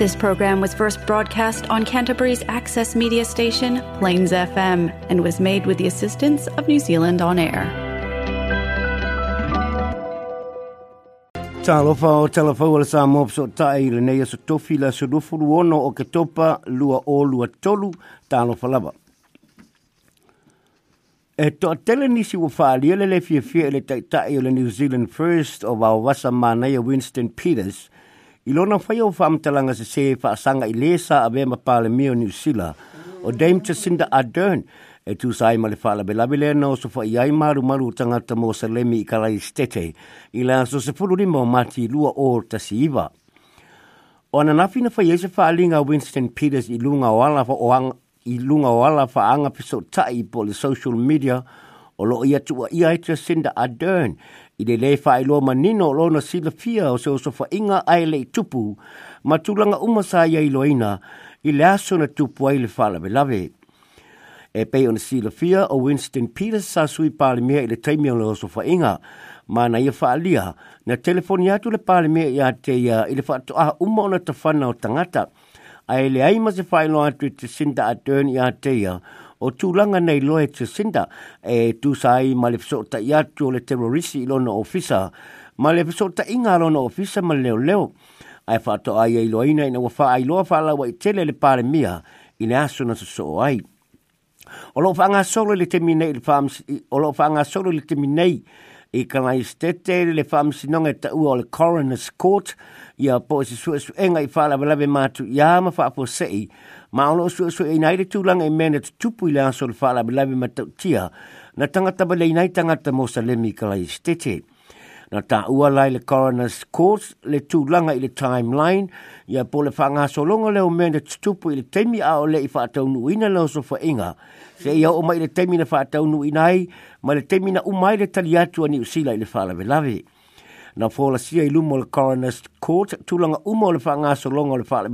This program was first broadcast on Canterbury's access media station, Plains FM, and was made with the assistance of New Zealand On Air. Talofa o talafauala sa mopso tae i lenei so tofi la solufulu ono o ke topa lua o lua tolu talofa lava. E toa tele nisi wa whaalia le le fia fia le taitae o le New Zealand First o wawasa manei o Winston Peters – I lona whai o whaamtalanga se se whaasanga i lesa a vema pāle mio New Sila, o Dame Jacinda Ardern, e tu sai male fala bela bela no so fa yai maru maru tanga ta mo salemi kala istete ila so se fulu ni mo mati lua o ta siva ona na fina fa yese fa linga winston peters i lunga wala fa oang i lunga wala fa anga piso tai po le social media o lo ia tu ia tu senda adern I le lefa ai loa manino o lona sila fia o se osofa inga ai le tupu, ma tulanga umasa ia i loina i le aso na tupu ai le falawe lave. E pei o ona sila fia o Winston Peters sa sui pale mea i le taimi o le osofa inga, ma na ia faalia na telefoni atu le pale mea i ate ia i le fatu a uma ona tafana o tangata, ai le aima se failo atu i te sinda atu i ate ia, o tūlanga nei loe te sinda e tūsai ma le fiso ta iatu o le terrorisi i no ofisa ma le fiso ta inga no ofisa ma leo leo ai fato ai e iloina ina wafa ai loa fa wa i tele le pare mia ina aso na soso ai o loo whanga solo le te minei o loo whanga solo le te minei i kana i stete le whamsi nonga ta ua o le coroner's court ia po se suesu enga i fala velave matu ia ma fapo sei ma ono su su e nai tu lang e menet tu pu la so fa la bla bi mat tia na tanga ta bale nai tanga ta mo sa le mi kala stete na ta ua lai le coroner's court le tu lang e le timeline ya po le fanga so long le o menet tu pu le temi a o le i fa tau nu ina lo so fa inga se ia o mai le temi na fa tau nu inai ma le temi na umai le tali atu ani usila i le fa la bla na fola sia i lumo le coroner's court tu langa umo le fanga so longa le fa la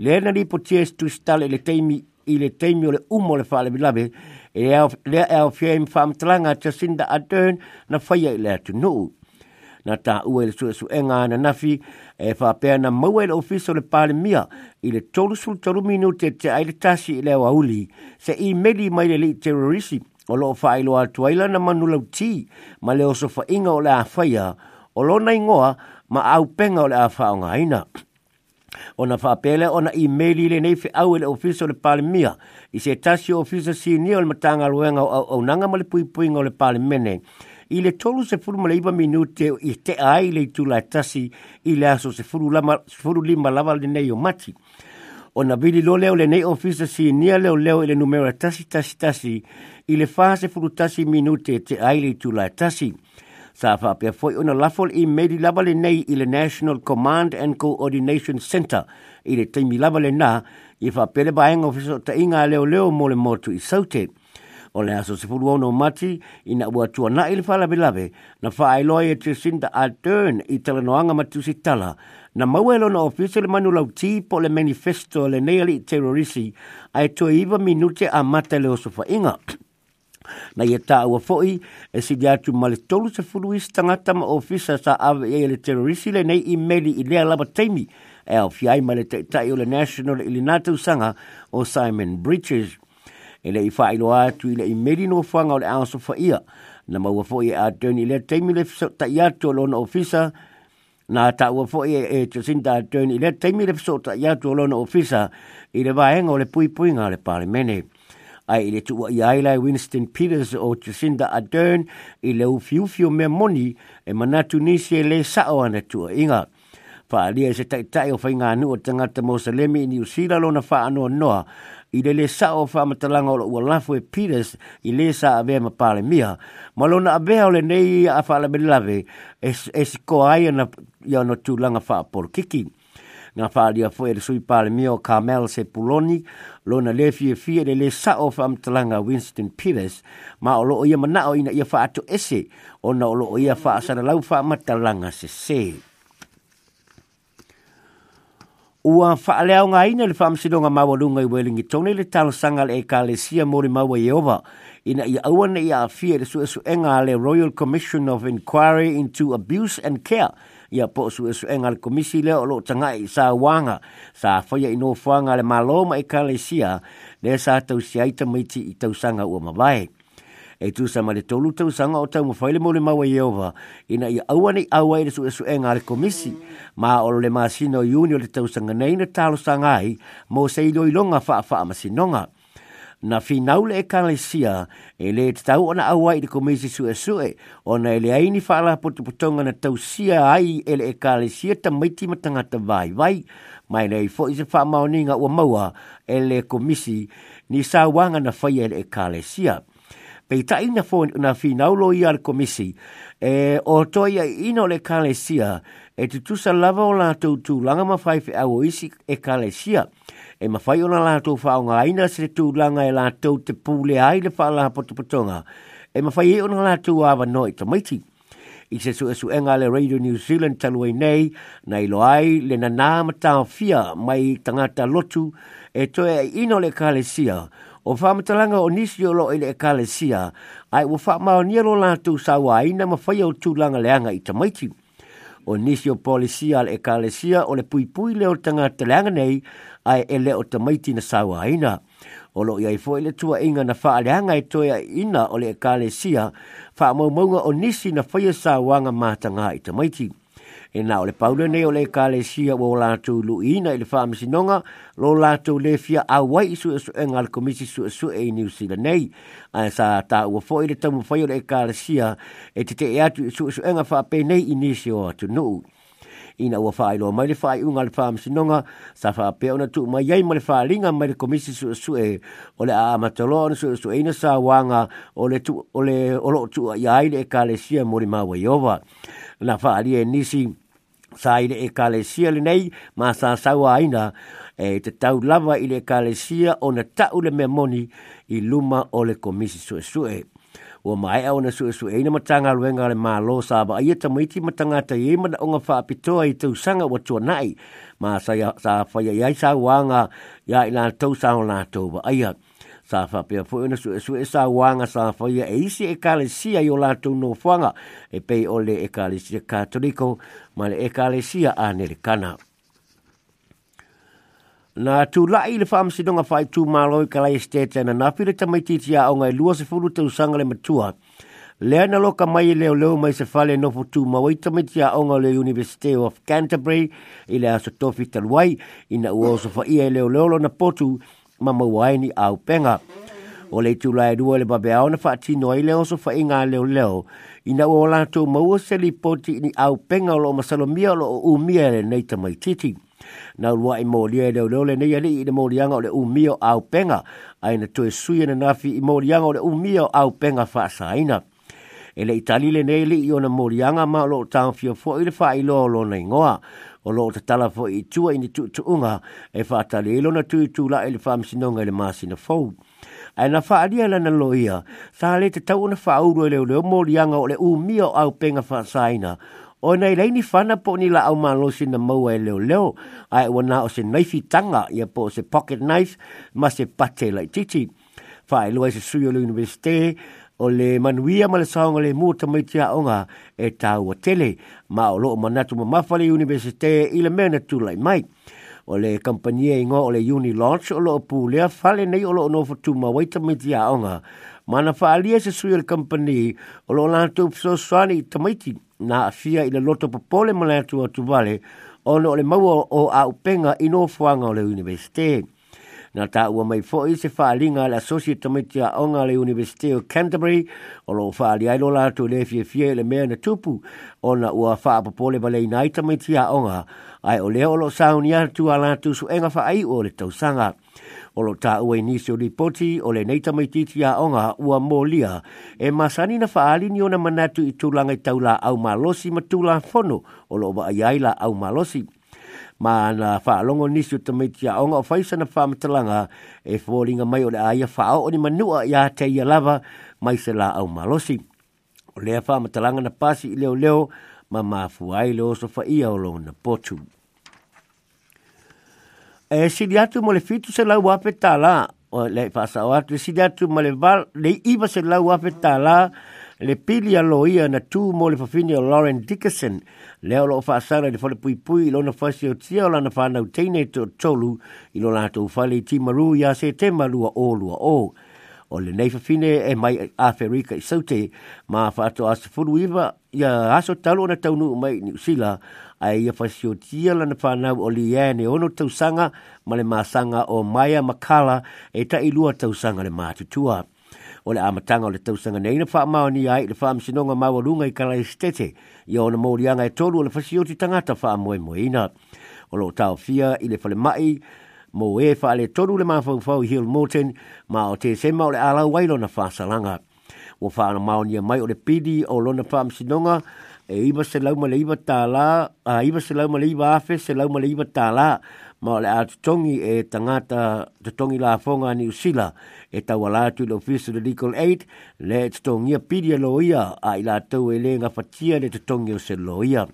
Lena li po ties tu stale le teimi i le teimi o le umo le whaale milabe, e le e au fia im whamtalanga cha sinda a dern na whaia i lea tu nuu. Na tā ua le sue suenga na nafi, e whapea na maua le ofiso le pāle mia, i le tolu sul tolu minute te te le tasi i wauli, se i meli mai le li terrorisi, o loo whaailoa tuaila na manulau ti ma le oso fa o le a whaia, o na ingoa ma au penga o le a whaonga ina. ona faapele ona email i lenei feʻau i e le ofisa o le palemia i se tasi o ofisa sinia o le matagaluega o auaunaga ma le puipuiga o le palemene i le 39 minute i teʻa ai le itula e tasi i le aso 5 lava lenei o mati ona vililole o lenei ofisa sinia leoleo i le numero e tasitasitasi i le 4 minute e teʻa ai le itula e tasi sa fa pe foi una lafol i meri lava le nei i le National Command and Coordination Center i le teimi lava le na i fa pe le baenga ofiso ta inga leo leo mo le motu i saute. O le aso se furu ono mati i na ua tua na ili falabe lave na fa ailoa i e te sinda a turn i talanoanga matu si tala na mauelo na ofiso le manu lau ti le manifesto le nei ali i terrorisi a e tua iwa minute a mata leo sofa inga na ia tāua fo'i e sili atu ma le tolu se fulu isi tangata ma ofisa sa a e le terorisi le nei i meli i lea lava teimi e au fiai ma le taitai o le national ili nātou sanga o Simon Bridges. E le i wha atu i le meli no whanga o le aso fa ia na maua fo'i e atoni le teimi le taitai atu o lona ofisa na ta ua fo'i e Jacinta Attorney le teimi le fiso ta iatu o lona ofisa i le vaenga o le pui pui puinga le pale mene ai le tu ai ai lai Winston Peters o Jacinda Ardern i le ufiufio me moni e manatu nisi e le sao ana tu inga. Fa alia e se tai tai o whainga anu o tangata Mosalemi i New lo na wha anua noa i le le sao o wha matalanga o la ua e Peters i le sa ave ma pale mia. Malona abea o le nei a wha alabelave e siko ai ana i anotu langa wha polo kikini nga whaalia fo e sui pāle mio Carmel se puloni, lo na le fie fie le le sao whaamtalanga Winston Pires, ma o loo ia manao ina ia wha ese, o na o loo ia wha asana lau wha matalanga se se ua faaleaoga ina le faamasinoga maualuga i welingi tōne le sanga le ekalesia mo le maua ieova ina i aua nei a afia i le suʻesuʻega a le royal commission of inquiry into abuse and care ia po o suʻesuʻega a le komisi lea o lo tanga i sa uaga sa faia i nofoaga a le malo ma ekalesia lea sa tausiaita maiti i tausaga ua mavae e tu sa mali tolu tau sanga o mo le mole mawa ova ina i awani awa i resu esu e, e ngare komisi ma olo le masino i unio le tau sanga nei na talo sangai mo se ilo ilonga faa faa masinonga na finau le ekalesia e le te tau ona awa i le komisi su e su e o na ele aini whaala putu putonga na tau sia ai e le ekalesia ta maiti te vai vai mai nei fo i se wha maoninga ua maua e le komisi ni sa wanga na whai e le ekalesia pei ta ina fo na fi na ulo komisi e o toia ino le kalesia e tutusa lava o lātou tū langa mawhai fe au isi e kalesia e mawhai o na lātou whao ngā aina se tū langa e lātou te pūle ai le wha la potopotonga e mawhai e o na lātou awa no i tamaiti i se su esu enga le Radio New Zealand talue nei na ilo ai le na nā mai tangata lotu e toe ino le kalesia e o whamatalanga o nisi o loo ele e kale sia, ai o whamau ni alo tu sa wā ma whai au langa leanga i tamaiti. O nisi o polisia ale e kale sia, o le pui pui leo tanga te leanga nei, ai e leo tamaiti na sa wā ina. O loo iai fo ele tua inga na wha leanga i e toia ina o le e kale sia, wha maumaunga o nisi na whai a e sa wanga mātanga i tamaiti e na o le paule nei o le kalesia ua o latou luʻiina i le faamasinoga lo latou lē fia auai i suʻesuʻega e e a le komisi suʻesuʻe i niusila nei ae sa taua foʻi le taumafai o le ekalesia e tetee atu i suʻesuʻega e faapenei i nisi o atunuu ina ua faailoa mai le faaiʻuga a le faamasinoga sa faapea ona tuumai ai ma le faaliga mai le komisi suʻesuʻe o le aamataloa ona suʻesuʻeina sauaga o loo tuuaia ai le ekalesia mo le maua ieova na faaalia e nisi sa ile e kalesia le nei ma sa sau aina e te tau lava ile e kalesia o na tau le me moni i luma o le komisi sue sue. O mai au na sue sue ina matanga luenga le ma lo sa ba ia e maiti matanga ta ye mana onga wha i tau sanga wa tua nai ma sa ya sa faya ya sa wanga ya ina tau sa o na tau ba aia sa fa pe fo ina su su e sa wanga sa fo ia e isi e kale si ai ola tu no fanga e pe ole e kale si ka toliko ma le e kale si a ne le kana na tu la ile fam si donga fai tu malo e kale ste tena na fi le tamai ti ti a o ngai luo se fulu te usanga le matua le ana lo ka mai leo leo mai se fale no fo tu ma wai tamai ti a o ngai le university of canterbury ile aso tofi talwai ina uoso fa ia leo leo lo na potu ma mawai ni au penga. O le tula e rua le babe au na wha ati noi leo so wha inga leo leo. I na o lantou maua se li poti ni au penga lo o masalo mia lo o umia le nei tamai titi. Na rua i mōria e leo leo le nei ali i le mōrianga o le umia o au penga. Ai na tue sui na nafi i mōrianga o le umia o au penga wha saina. E le itali le nei li i o na mōrianga ma lo o tāngfio fo i le wha i lo o lo na ingoa o lo te tala fo i tua ini tu tuunga e whaata e e le ilona tu tu la ele wha msinonga ele māsina fau. Ai na wha adia lana loia, sa le te tau na wha auru le o leo morianga o le u mio au penga wha saina. O nei reini whana po ni la au mālosi na maua e leo leo, ai ua nā o se naifi tanga ia po se pocket knife ma se pate lai titi. Whae lua se sui o le universite o le manuia ma le saonga le muta mai tia onga e tau o tele ma o loo manatu ma mawhale universite i le mena tūlai mai. O le kampanie ingo o le uni launch o loo lea whale nei o loo nofo tū ma waita mai tia onga. Mana whaalia se sui o le kampani o loo lantu pso swani i tamaiti na afia i le loto popole ma lantu atu tu vale o le maua o au penga i nofuanga o le universite. Mana na ta ua mai fo e se whaalinga le Associate Committee Onga le University o Canterbury o lo whaali ailo la tu le fie fie le mea na tupu o ua whaapopole ba le inai tamiti a Onga ai o leo lo saunia tu ala tu su enga whaai o le tau sanga O lo ta ua inisio li poti o le neita mai titi a onga ua molia e masani na faali ni ona manatu i tu tūlanga i la au malosi ma tūla fono o lo ba aiaila au malosi ma na fa longo nisu te miti a onga faisa na fa matalanga e fōringa mai o le aia fa o ni manua ia te ia lava mai se la au malosi. O lea fa matalanga na pasi i leo leo ma ma fuai leo so fa ia o lo na potu. E sili atu mo le fitu se lau wape tala o le fasa o atu e sili atu mo le val le iba se lau wape tala o le pili alo ia na tū mo le fafini o Lauren Dickerson, le alo o whaasara le whale pui pui ilo na whaasi o tia o lana whanau teine to tolu ilo na hatou whale i timaru ia se te marua o lua o. O le nei fafine e mai a Ferika i saute, ma whaato asa furu iwa ia aso talo na taunu mai ni usila, ai ia whaasi o tia lana whanau o li ane ono tausanga ma le maasanga o Maya Makala e ta ilua tausanga le maatutua o le amatanga o le tausanga nei na wha mao ni ai le wha amsinonga mawa runga i kala estete i ona morianga e tolu o le fasioti tangata wha amoe moeina. O lo tau fia i le fale mai, mo e wha le tolu le maa whaufau Hill Morton ma o te sema o le ala wailo na wha salanga. O wha ana mao ni mai o le pidi o lo na wha amsinonga e iwa se lauma le iwa tā la, a iwa se lauma le iwa afe, se lauma le iwa tā la, ma le atu tongi e tangata te tongi la fonga ni usila e tawalatu le ofisi of legal aid le te tongia pidia e loia a ila tau e le ngafatia le te tongi o se loia.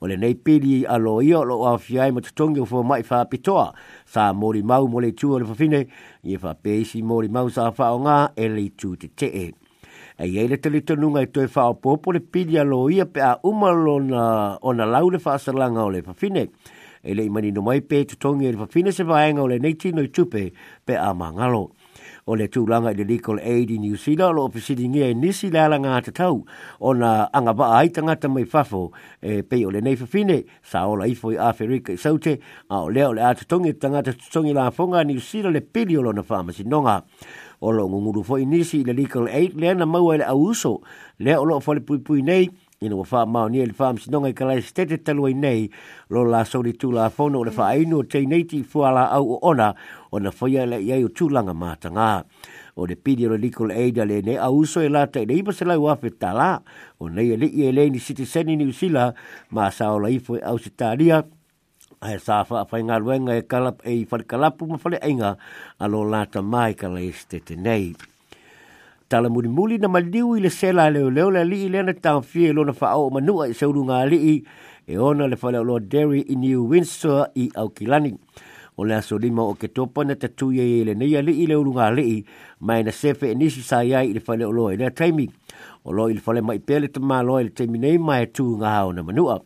O le nei pili a loia o lo awhiai ma te tongi o fua mai whapitoa sa mori mau mo le tua le fafine i e whapesi mori mau sa whao ngā e le tū te te e. E ei le tele tonunga i toi whao pōpore pili a loia pe a umalo na, o na laule whaasalanga o le fafine. Pili whaasalanga o le fafine e le imani no mai pe tu tongi e fafine se vaenga o le neiti no i tupe pe a mangalo. O le tūlanga i le legal aid i New Zealand lo opisiri ngia i e nisi lala ngā te tau o na anga ba haitanga ta mai fafo e pe o le nei fafine sa o la ifo i Afrika i saute a o leo le a tutongi tangata tutongi la fonga New Zealand le pili o lo na whamasi nonga. O lo ngunguru i nisi i le legal aid le na maua i le auso le o lo fo le pui pui nei ina wa faa maa nia li faa msi nonga i kalai stete talua i nei lo la sauri tu la fono o le faa ainu o teinei ti fuala au o ona o na faya la iai o tūlanga mātanga. O le pidi o le aid le ne a uso e lata i le ipa selai wafe tala o nei e li e le ni siti seni ni usila ma sa o la ifo e au sitaria a e sa faa fai ngā ruenga e kalap e i falikalapu ma fale ainga a lo la ta mai kalai stete nei tala muli muli na maliu i le sela leo leo le li i le na tau fie lona faa o manua i seuru ngā li i e ona le fale o loa Derry i New Windsor i Aukilani. O le aso lima o ke topa na tatuia i e le neia li i le uru ngā li i mai na sefe e nisi sa iai i le fale o loa i le taimi. O loa i le fale mai pele te mā loa i le taimi nei mai e tū ngā hao na manua.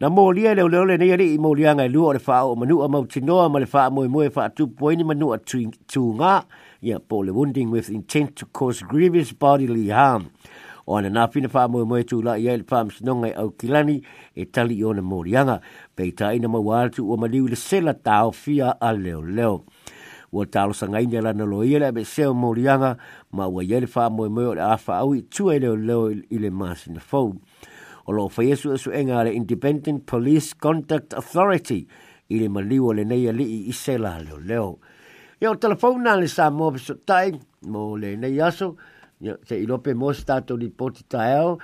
Na mōlia leo leo le neia li i mōlia ngai lua o le faa o manua mau tinoa ma le faa moe moe faa tūpoeni manua tū ngā manua ia po le wounding with intent to cause grievous bodily harm. O ana nā pina whaamu e moe tūla i aile whaam sinonga au kilani e tali i ona morianga. Pei tā ina mau alatu ua maliu le sela tāo fia a leo leo. Ua tālo sanga ina la nalo i aile seo morianga ma ua iaile whaamu e moe o le awha au i tua i leo leo i le the fau. O lo fai esu esu enga le Independent Police Contact Authority i le maliu o le neia li i sela leo. leo. Ia o telefona le sa mō pisotai, mō le neiaso, se ilope mō stato li poti tae au,